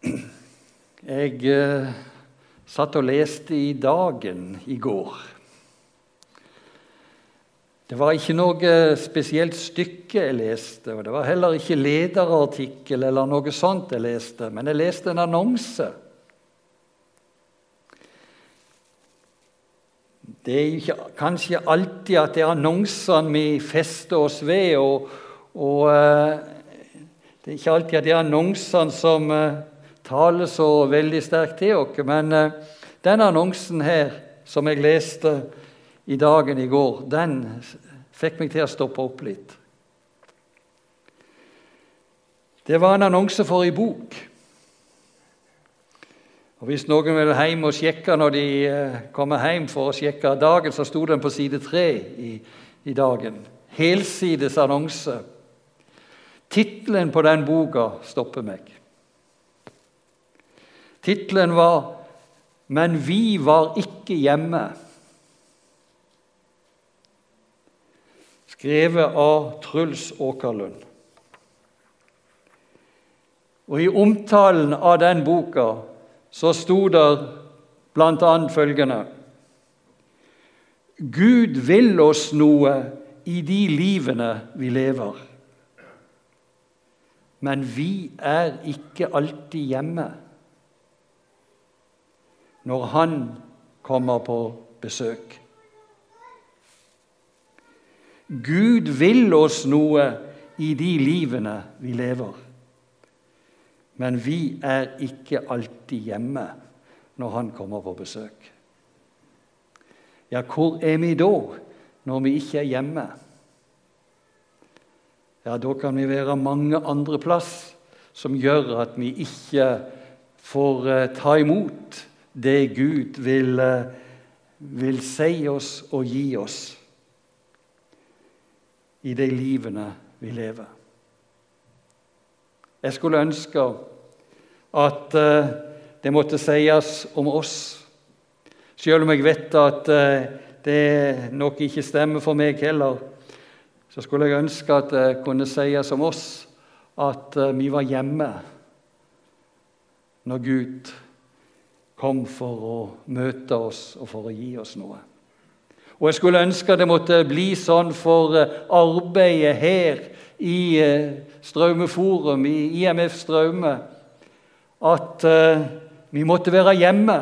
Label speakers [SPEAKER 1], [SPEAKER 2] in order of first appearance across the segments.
[SPEAKER 1] Jeg eh, satt og leste i Dagen i går. Det var ikke noe spesielt stykke jeg leste, og det var heller ikke lederartikkel eller noe sånt jeg leste, men jeg leste en annonse. Det er ikke, kanskje alltid at det er annonsene vi fester oss ved, og, og eh, det er ikke alltid at det er annonsene som uh, taler så veldig sterkt til oss, men uh, denne annonsen her, som jeg leste i dagen i går, den fikk meg til å stoppe opp litt. Det var en annonse for ei bok. Og Hvis noen vil hjem og sjekke når de eh, kommer hjem for å sjekke dagen, så sto den på side tre i, i dagen. Helsides annonse. Tittelen på den boka stopper meg. Tittelen var 'Men vi var ikke hjemme'. skrevet av Truls Åkerlund. Og I omtalen av den boka så sto det bl.a. følgende Gud vil oss noe i de livene vi lever. Men vi er ikke alltid hjemme når Han kommer på besøk. Gud vil oss noe i de livene vi lever. Men vi er ikke alltid hjemme når Han kommer på besøk. Ja, hvor er vi da, når vi ikke er hjemme? Ja, Da kan vi være mange andre plass som gjør at vi ikke får eh, ta imot det Gud vil, eh, vil si oss og gi oss i de livene vi lever. Jeg skulle ønske at uh, det måtte sies om oss, selv om jeg vet at uh, det nok ikke stemmer for meg heller. Så skulle jeg ønske at det kunne sies om oss at vi var hjemme når Gud kom for å møte oss og for å gi oss noe. Og jeg skulle ønske det måtte bli sånn for eh, arbeidet her i eh, Straumeforum, i IMF Straume, at eh, vi måtte være hjemme.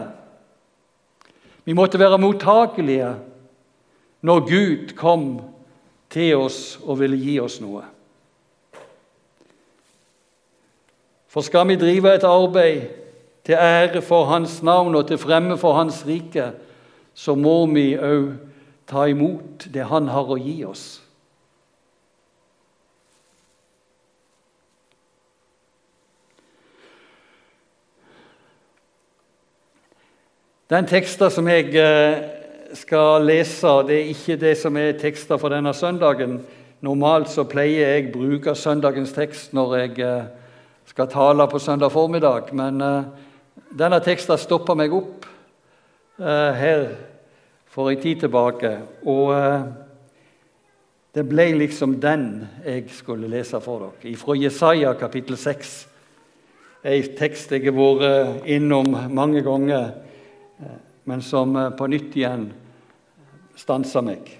[SPEAKER 1] Vi måtte være mottakelige når Gud kom til oss og ville gi oss noe. For skal vi drive et arbeid til ære for Hans navn og til fremme for Hans rike, så må vi òg ta imot det Han har å gi oss. Den teksten som jeg eh, skal lese, det er ikke det som er teksten for denne søndagen. Normalt så pleier jeg å bruke søndagens tekst når jeg eh, skal tale på søndag formiddag, men eh, denne teksten stoppa meg opp her for en tid tilbake. Og eh, det ble liksom den jeg skulle lese for dere. Fra Jesaja kapittel 6. En tekst jeg har vært innom mange ganger, eh, men som eh, på nytt igjen stanser meg.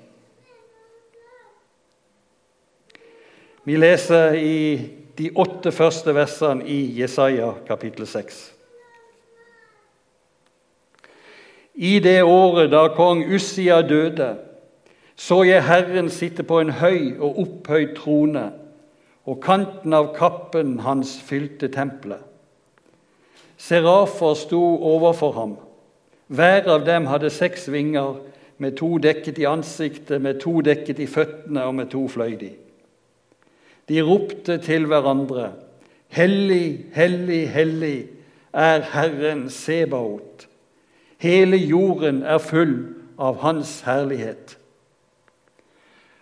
[SPEAKER 1] Vi leser i de åtte første versene i Jesaja kapittel 6. I det året da kong Ussia døde, så jeg Herren sitte på en høy og opphøyd trone, og kanten av kappen hans fylte tempelet. Serafer sto overfor ham. Hver av dem hadde seks vinger, med to dekket i ansiktet, med to dekket i føttene og med to fløy de. De ropte til hverandre, Hellig, hellig, hellig er Herren Sebaot. Hele jorden er full av Hans herlighet.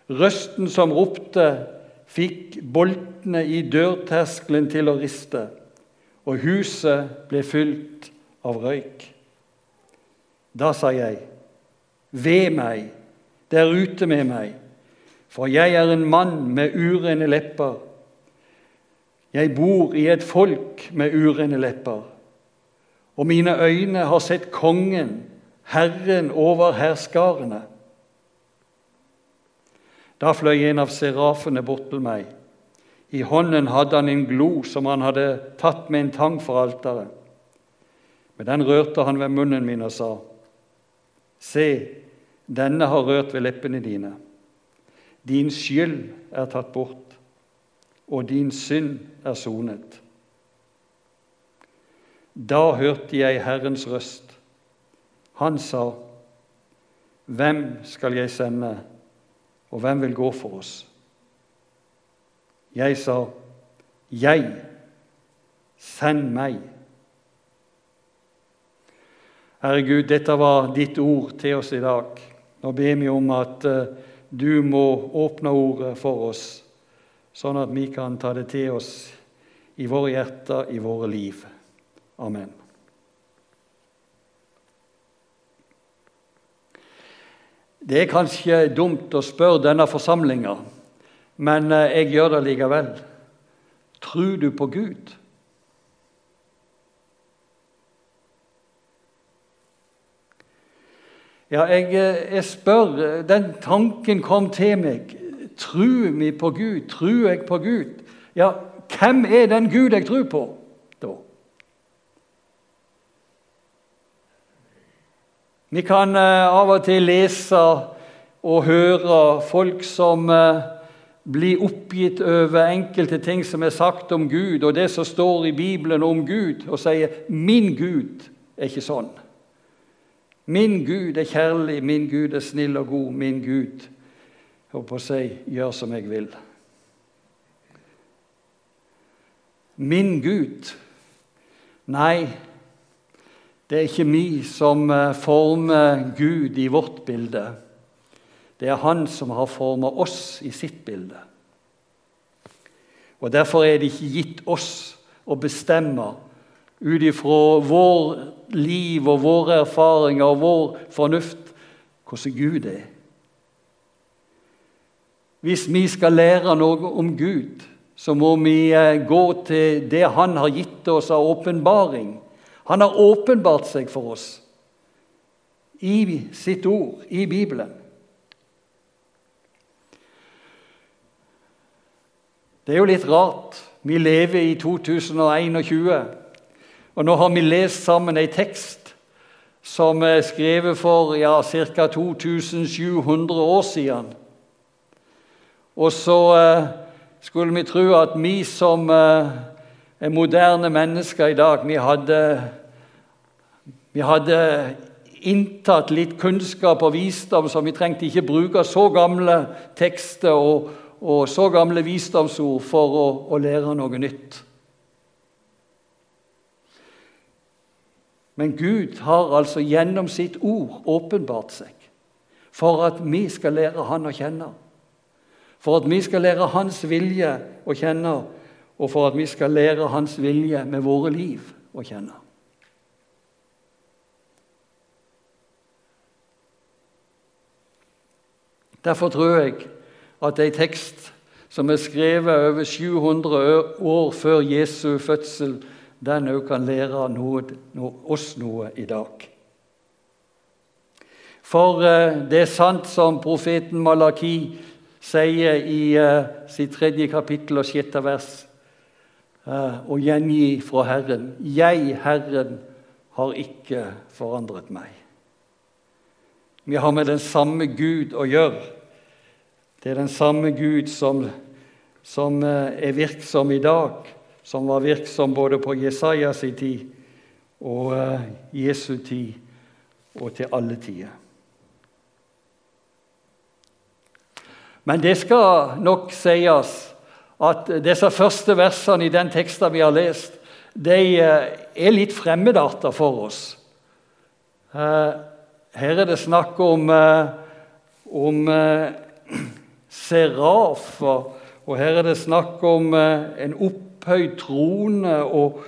[SPEAKER 1] Røsten som ropte, fikk boltene i dørterskelen til å riste, og huset ble fylt av røyk. Da sa jeg, ved meg, der ute med meg, for jeg er en mann med urene lepper. Jeg bor i et folk med urene lepper, og mine øyne har sett Kongen, Herren over herskarene. Da fløy en av serafene bort til meg. I hånden hadde han en glo som han hadde tatt med en tang for alteret. Med den rørte han ved munnen min og sa, Se, denne har rørt ved leppene dine. Din skyld er tatt bort, og din synd er sonet. Da hørte jeg Herrens røst. Han sa, Hvem skal jeg sende, og hvem vil gå for oss? Jeg sa, Jeg, send meg. Herre Gud, dette var ditt ord til oss i dag. Nå ber vi om at uh, du må åpne ordet for oss, sånn at vi kan ta det til oss i våre hjerter, i våre liv. Amen. Det er kanskje dumt å spørre denne forsamlinga, men uh, jeg gjør det likevel. Tror du på Gud? Ja, jeg, eh, jeg, spør Den tanken kom til meg. Tror vi på Gud? Tror jeg på Gud? Ja, hvem er den Gud jeg tror på, da? Vi kan uh, av og til lese og høre folk som uh, blir oppgitt over enkelte ting som er sagt om Gud, og det som står i Bibelen om Gud, og sier 'min Gud' er ikke sånn. Min Gud er kjærlig, min Gud er snill og god, min Gud holdt på å si, gjør som jeg vil. Min Gud Nei, det er ikke vi som eh, former Gud i vårt bilde. Det er Han som har formet oss i sitt bilde. Og Derfor er det ikke gitt oss å bestemme ut ifra vår liv og våre erfaringer og vår fornuft hvordan Gud er. Hvis vi skal lære noe om Gud, så må vi eh, gå til det Han har gitt oss av åpenbaring. Han har åpenbart seg for oss i sitt ord, i Bibelen. Det er jo litt rart. Vi lever i 2021. Og Nå har vi lest sammen en tekst som er skrevet for ja, ca. 2700 år siden. Og så eh, skulle vi tro at vi som eh, moderne mennesker i dag, vi hadde, vi hadde inntatt litt kunnskap og visdom, så vi trengte ikke bruke så gamle tekster og, og så gamle visdomsord for å, å lære noe nytt. Men Gud har altså gjennom sitt ord åpenbart seg for at vi skal lære Han å kjenne. For at vi skal lære Hans vilje å kjenne, og for at vi skal lære Hans vilje med våre liv å kjenne. Derfor tror jeg at en tekst som er skrevet over 700 år før Jesu fødsel, den òg kan lære noe, no, oss noe i dag. For uh, det er sant som profeten Malaki sier i uh, sitt tredje kapittel og sjette vers, og gjengi fra Herren Jeg, Herren, har ikke forandret meg. Vi har med den samme Gud å gjøre. Det er den samme Gud som, som er virksom i dag som var virksom både på Jesajas tid og uh, Jesu tid og til alle tider. Men det skal nok sies at disse første versene i den teksten vi har lest, de uh, er litt fremmedarter for oss. Uh, her er det snakk om, om serafer, og her er det snakk om en opphøyd trone og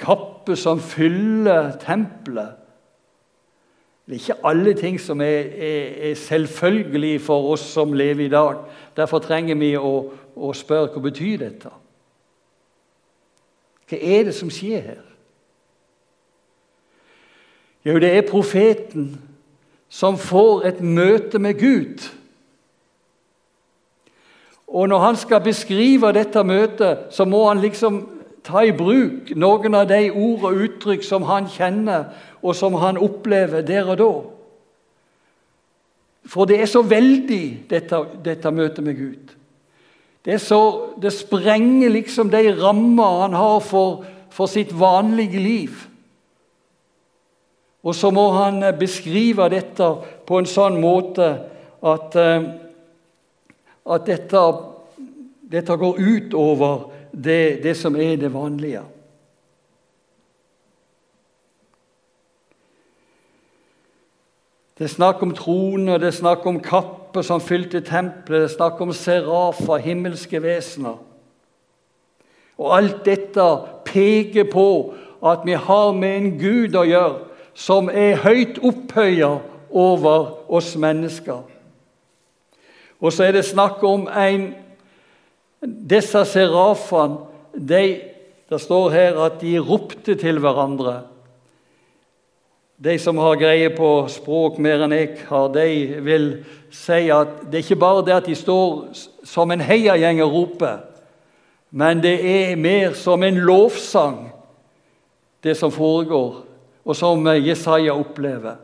[SPEAKER 1] kappe som fyller tempelet. Det er ikke alle ting som er, er, er selvfølgelig for oss som lever i dag. Derfor trenger vi å, å spør hva betyr dette Hva er det som skjer her? Jo, det er profeten som får et møte med Gud. Og når han skal beskrive dette møtet, så må han liksom ta i bruk noen av de ord og uttrykk som han kjenner, og som han opplever der og da. For det er så veldig, dette, dette møtet med Gud. Det, så, det, sprenger liksom de rammer han har for, for sitt vanlige liv. Og så må han eh, beskrive dette på en sånn måte at, eh, at dette, dette går ut over det, det som er det vanlige. Det er snakk om troner, det er snakk om kapper som fylte tempelet, det er snakk om serafer, himmelske vesener. Og alt dette peker på at vi har med en Gud å gjøre som er høyt opphøya over oss mennesker. Og så er det snakk om en Disse serafene de, Det står her at de ropte til hverandre. De som har greie på språk mer enn jeg har, de vil si at det er ikke bare det at de står som en heiagjeng og roper, men det er mer som en lovsang, det som foregår og som Jesaja opplever.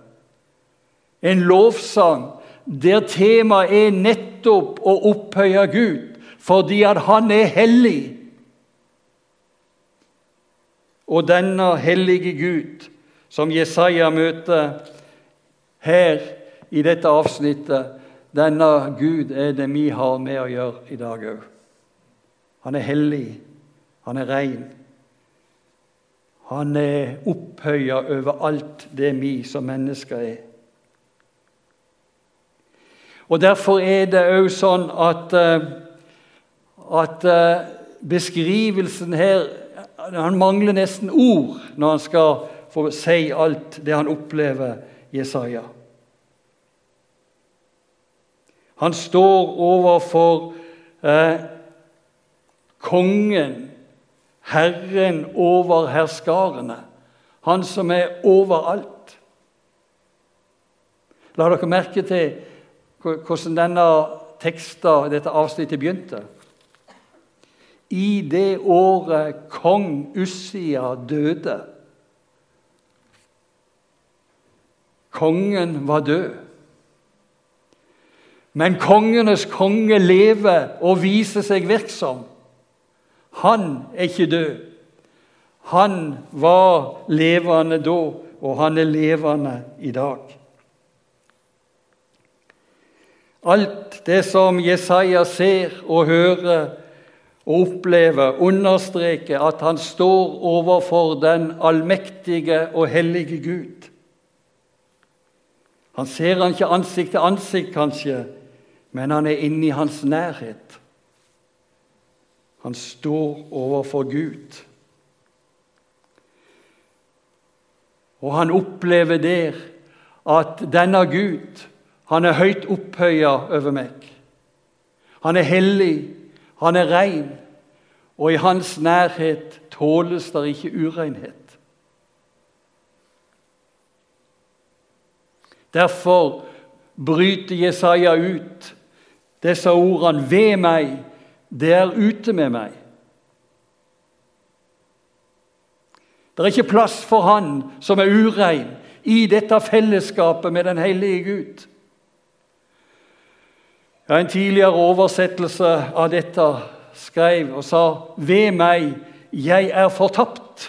[SPEAKER 1] En lovsang der temaet er nettopp å opphøye Gud fordi at Han er hellig. Og denne hellige Gud, som Jesaja møter her i dette avsnittet, denne Gud er det vi har med å gjøre i dag òg. Han er hellig, han er rein. Han er opphøya over alt det vi som mennesker er. Og Derfor er det òg sånn at, eh, at eh, beskrivelsen her Han mangler nesten ord når han skal få si alt det han opplever, Jesaja. Han står overfor eh, kongen Herren over herskarene, han som er overalt. La dere merke til hvordan denne teksten, dette avsnittet begynte. I det året kong Ussia døde Kongen var død. Men kongenes konge lever og viser seg virksom. Han er ikke død. Han var levende da, og han er levende i dag. Alt det som Jesaja ser og hører og opplever, understreker at han står overfor den allmektige og hellige Gud. Han ser han ikke ansikt til ansikt, kanskje, men han er inne i hans nærhet. Han står overfor Gud. Og han opplever der at denne Gud, han er høyt opphøya over meg. Han er hellig, han er rein, og i hans nærhet tåles det ikke urenhet. Derfor bryter Jesaja ut disse ordene ved meg det er ute med meg. Det er ikke plass for han som er urein, i dette fellesskapet med den hellige Gud. Ja, en tidligere oversettelse av dette skrev og sa Ved meg, jeg er fortapt.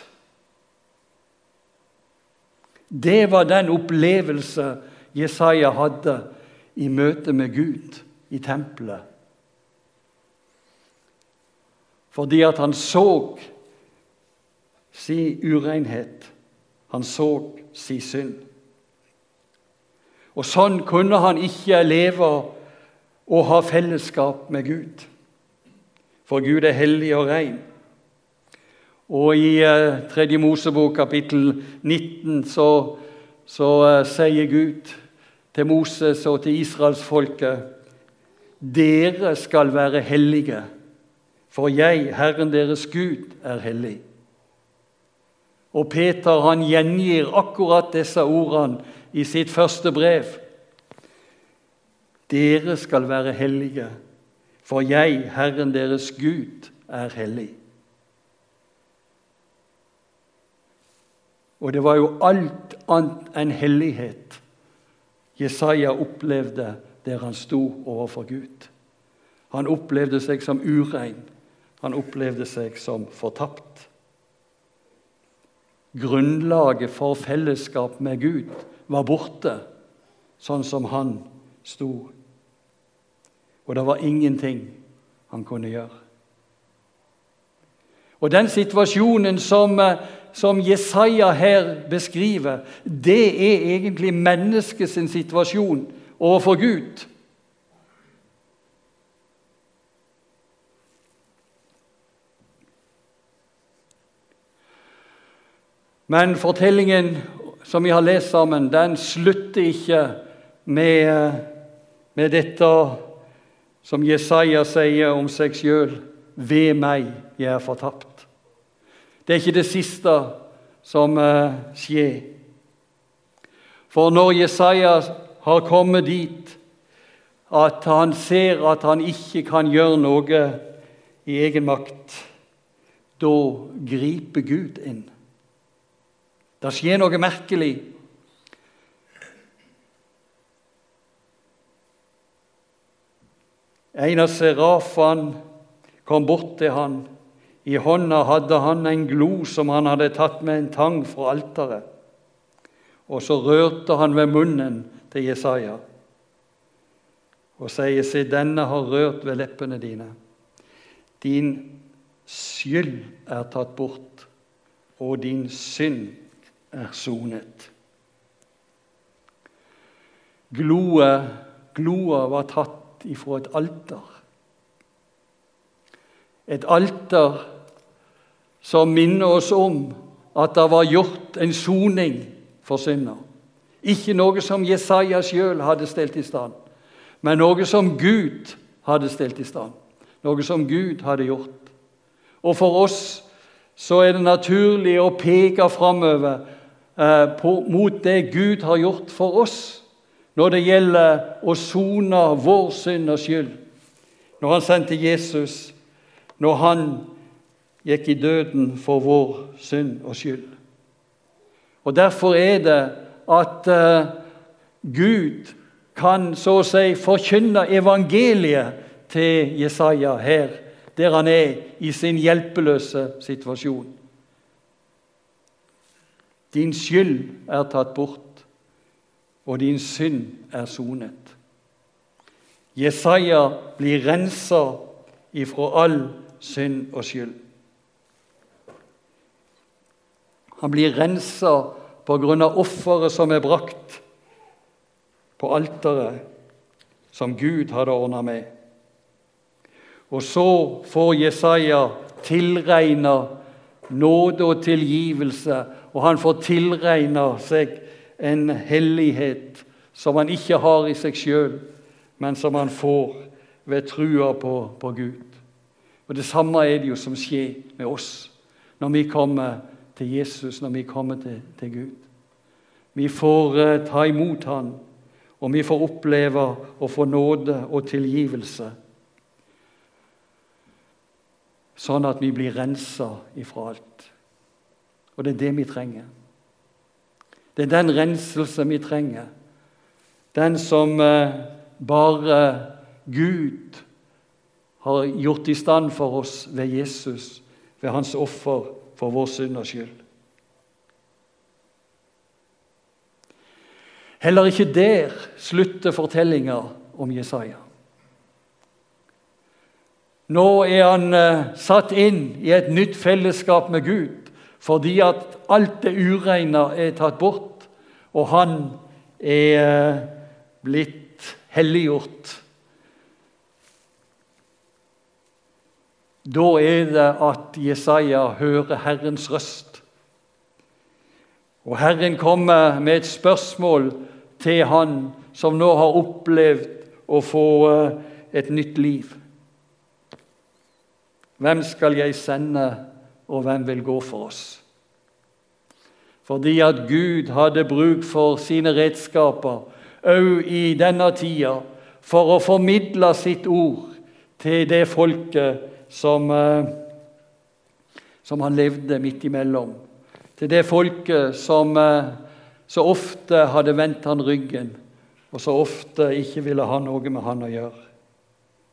[SPEAKER 1] Det var den opplevelse Jesaja hadde i møte med Gud i tempelet fordi at han så si urenhet. Han så si synd. Og sånn kunne han ikke leve og ha fellesskap med Gud. For Gud er hellig og ren. Og i uh, Tredje Mosebok kapittel 19 så, så uh, sier Gud til Moses og til israelsfolket dere skal være hellige for jeg, Herren deres Gud, er hellig. Og Peter han gjengir akkurat disse ordene i sitt første brev. Dere skal være hellige, for jeg, Herren deres Gud, er hellig. Og det var jo alt annet enn hellighet Jesaja opplevde der han sto overfor Gud. Han opplevde seg som urein. Han opplevde seg som fortapt. Grunnlaget for fellesskap med Gud var borte, sånn som han sto. Og det var ingenting han kunne gjøre. Og Den situasjonen som, som Jesaja her beskriver, det er egentlig menneskets situasjon overfor Gud. Men fortellingen som vi har lest sammen, den slutter ikke med, med dette som Jesaja sier om seg sjøl. Ved meg, jeg er fortapt. Det er ikke det siste som uh, skjer. For når Jesaja har kommet dit at han ser at han ikke kan gjøre noe i egen makt, da griper Gud inn. Det skjer noe merkelig. En av serafene kom bort til han. I hånda hadde han en glo som han hadde tatt med en tang fra alteret. Og så rørte han ved munnen til Jesaja og sier, Se, denne har rørt ved leppene dine. Din skyld er tatt bort, og din synd er sonet. Gloa, gloa var tatt ifra et alter. Et alter som minner oss om at det var gjort en soning for synder. Ikke noe som Jesaja sjøl hadde stelt i stand, men noe som Gud hadde stelt i stand. Noe som Gud hadde gjort. Og for oss så er det naturlig å peke framover Eh, mot det Gud har gjort for oss når det gjelder å sone vår synd og skyld. Når han sendte Jesus, når han gikk i døden for vår synd og skyld. Og Derfor er det at uh, Gud kan så å si forkynne evangeliet til Jesaja her, der han er i sin hjelpeløse situasjon. Din skyld er tatt bort, og din synd er sonet. Jesaja blir rensa ifra all synd og skyld. Han blir rensa av offeret som er brakt på alteret, som Gud hadde ordna med. Og så får Jesaja tilregna nåde og tilgivelse og han får tilregna seg en hellighet som han ikke har i seg sjøl, men som han får ved trua på, på, Gud. Og Det samme er det jo som skjer med oss når vi kommer til Jesus, når vi kommer til, til Gud. Vi får uh, ta imot Han, og vi får oppleve å få nåde og tilgivelse. Sånn at vi blir rensa ifra alt. Og det er det vi trenger. Det er den renselse vi trenger. Den som eh, bare Gud har gjort i stand for oss ved Jesus, ved hans offer for vår synders skyld. Heller ikke der slutter fortellinga om Jesaja. Nå er han eh, satt inn i et nytt fellesskap med Gud fordi at alt det ureine er tatt bort, og han er eh, blitt helliggjort. Da er det at Jesaja hører Herrens røst. Og Herren kommer med et spørsmål til han som nå har opplevd å få eh, et nytt liv. Hvem skal jeg sende og hvem vil gå for oss? fordi at Gud hadde bruk for sine redskaper òg i denne tida for å formidle sitt ord til det folket som, eh, som han levde midt imellom. Til det folket som eh, så ofte hadde vendt han ryggen, og så ofte ikke ville ha noe med han å gjøre.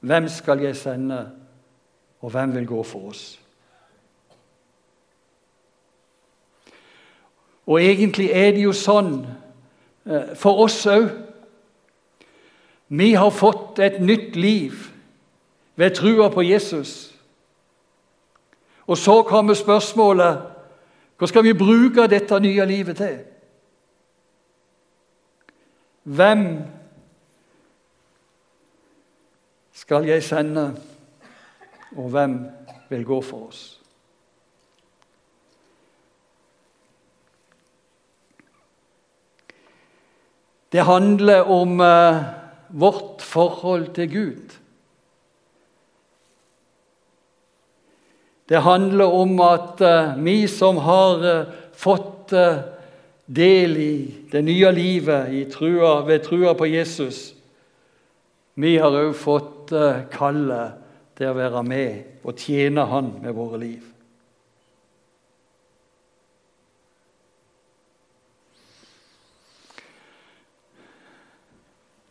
[SPEAKER 1] Hvem skal jeg sende, og hvem vil gå for oss? Og egentlig er det jo sånn eh, for oss òg. Vi har fått et nytt liv ved trua på Jesus. Og så kommer spørsmålet hva skal vi bruke dette nye livet til? Hvem skal jeg sende, og hvem vil gå for oss? Det handler om uh, vårt forhold til Gud. Det handler om at uh, vi som har uh, fått del i det nye livet trua, ved trua på Jesus, vi har òg fått kallet til å være med og tjene Han med våre liv.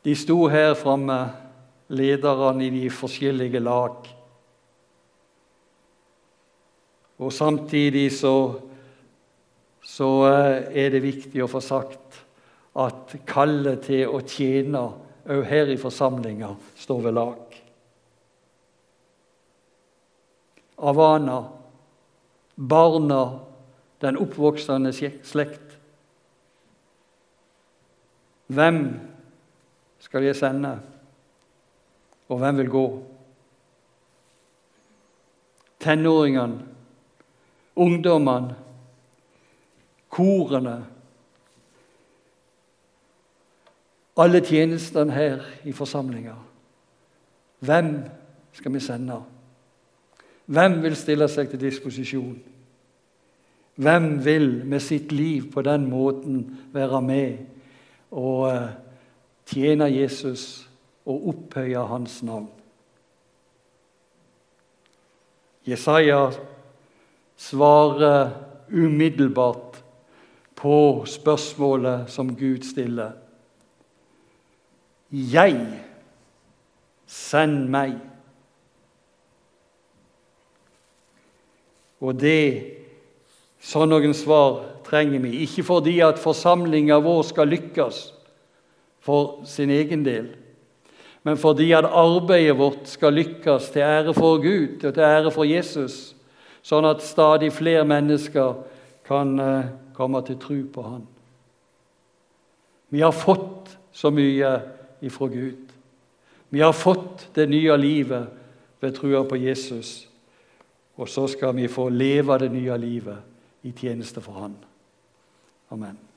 [SPEAKER 1] De sto her framme, lederne i de forskjellige lag. Og samtidig så, så eh, er det viktig å få sagt at kallet til å tjene òg her i forsamlinga står ved lag. Avana, barna, den oppvoksende slekt. Hvem skal jeg sende, og hvem vil gå? Tenåringene, ungdommene, korene Alle tjenestene her i forsamlinga. Hvem skal vi sende? Hvem vil stille seg til disposisjon? Hvem vil med sitt liv på den måten være med og eh, tjene Jesus og opphøye hans navn. Jesaja svarer umiddelbart på spørsmålet som Gud stiller. Jeg, send meg. Og det Sånn noen svar trenger vi. Ikke fordi at forsamlinga vår skal lykkes, for sin egen del, men fordi at arbeidet vårt skal lykkes til ære for Gud og til ære for Jesus, sånn at stadig flere mennesker kan eh, komme til tro på Han. Vi har fått så mye ifra Gud. Vi har fått det nye livet ved trua på Jesus. Og så skal vi få leve det nye livet i tjeneste for Han. Amen.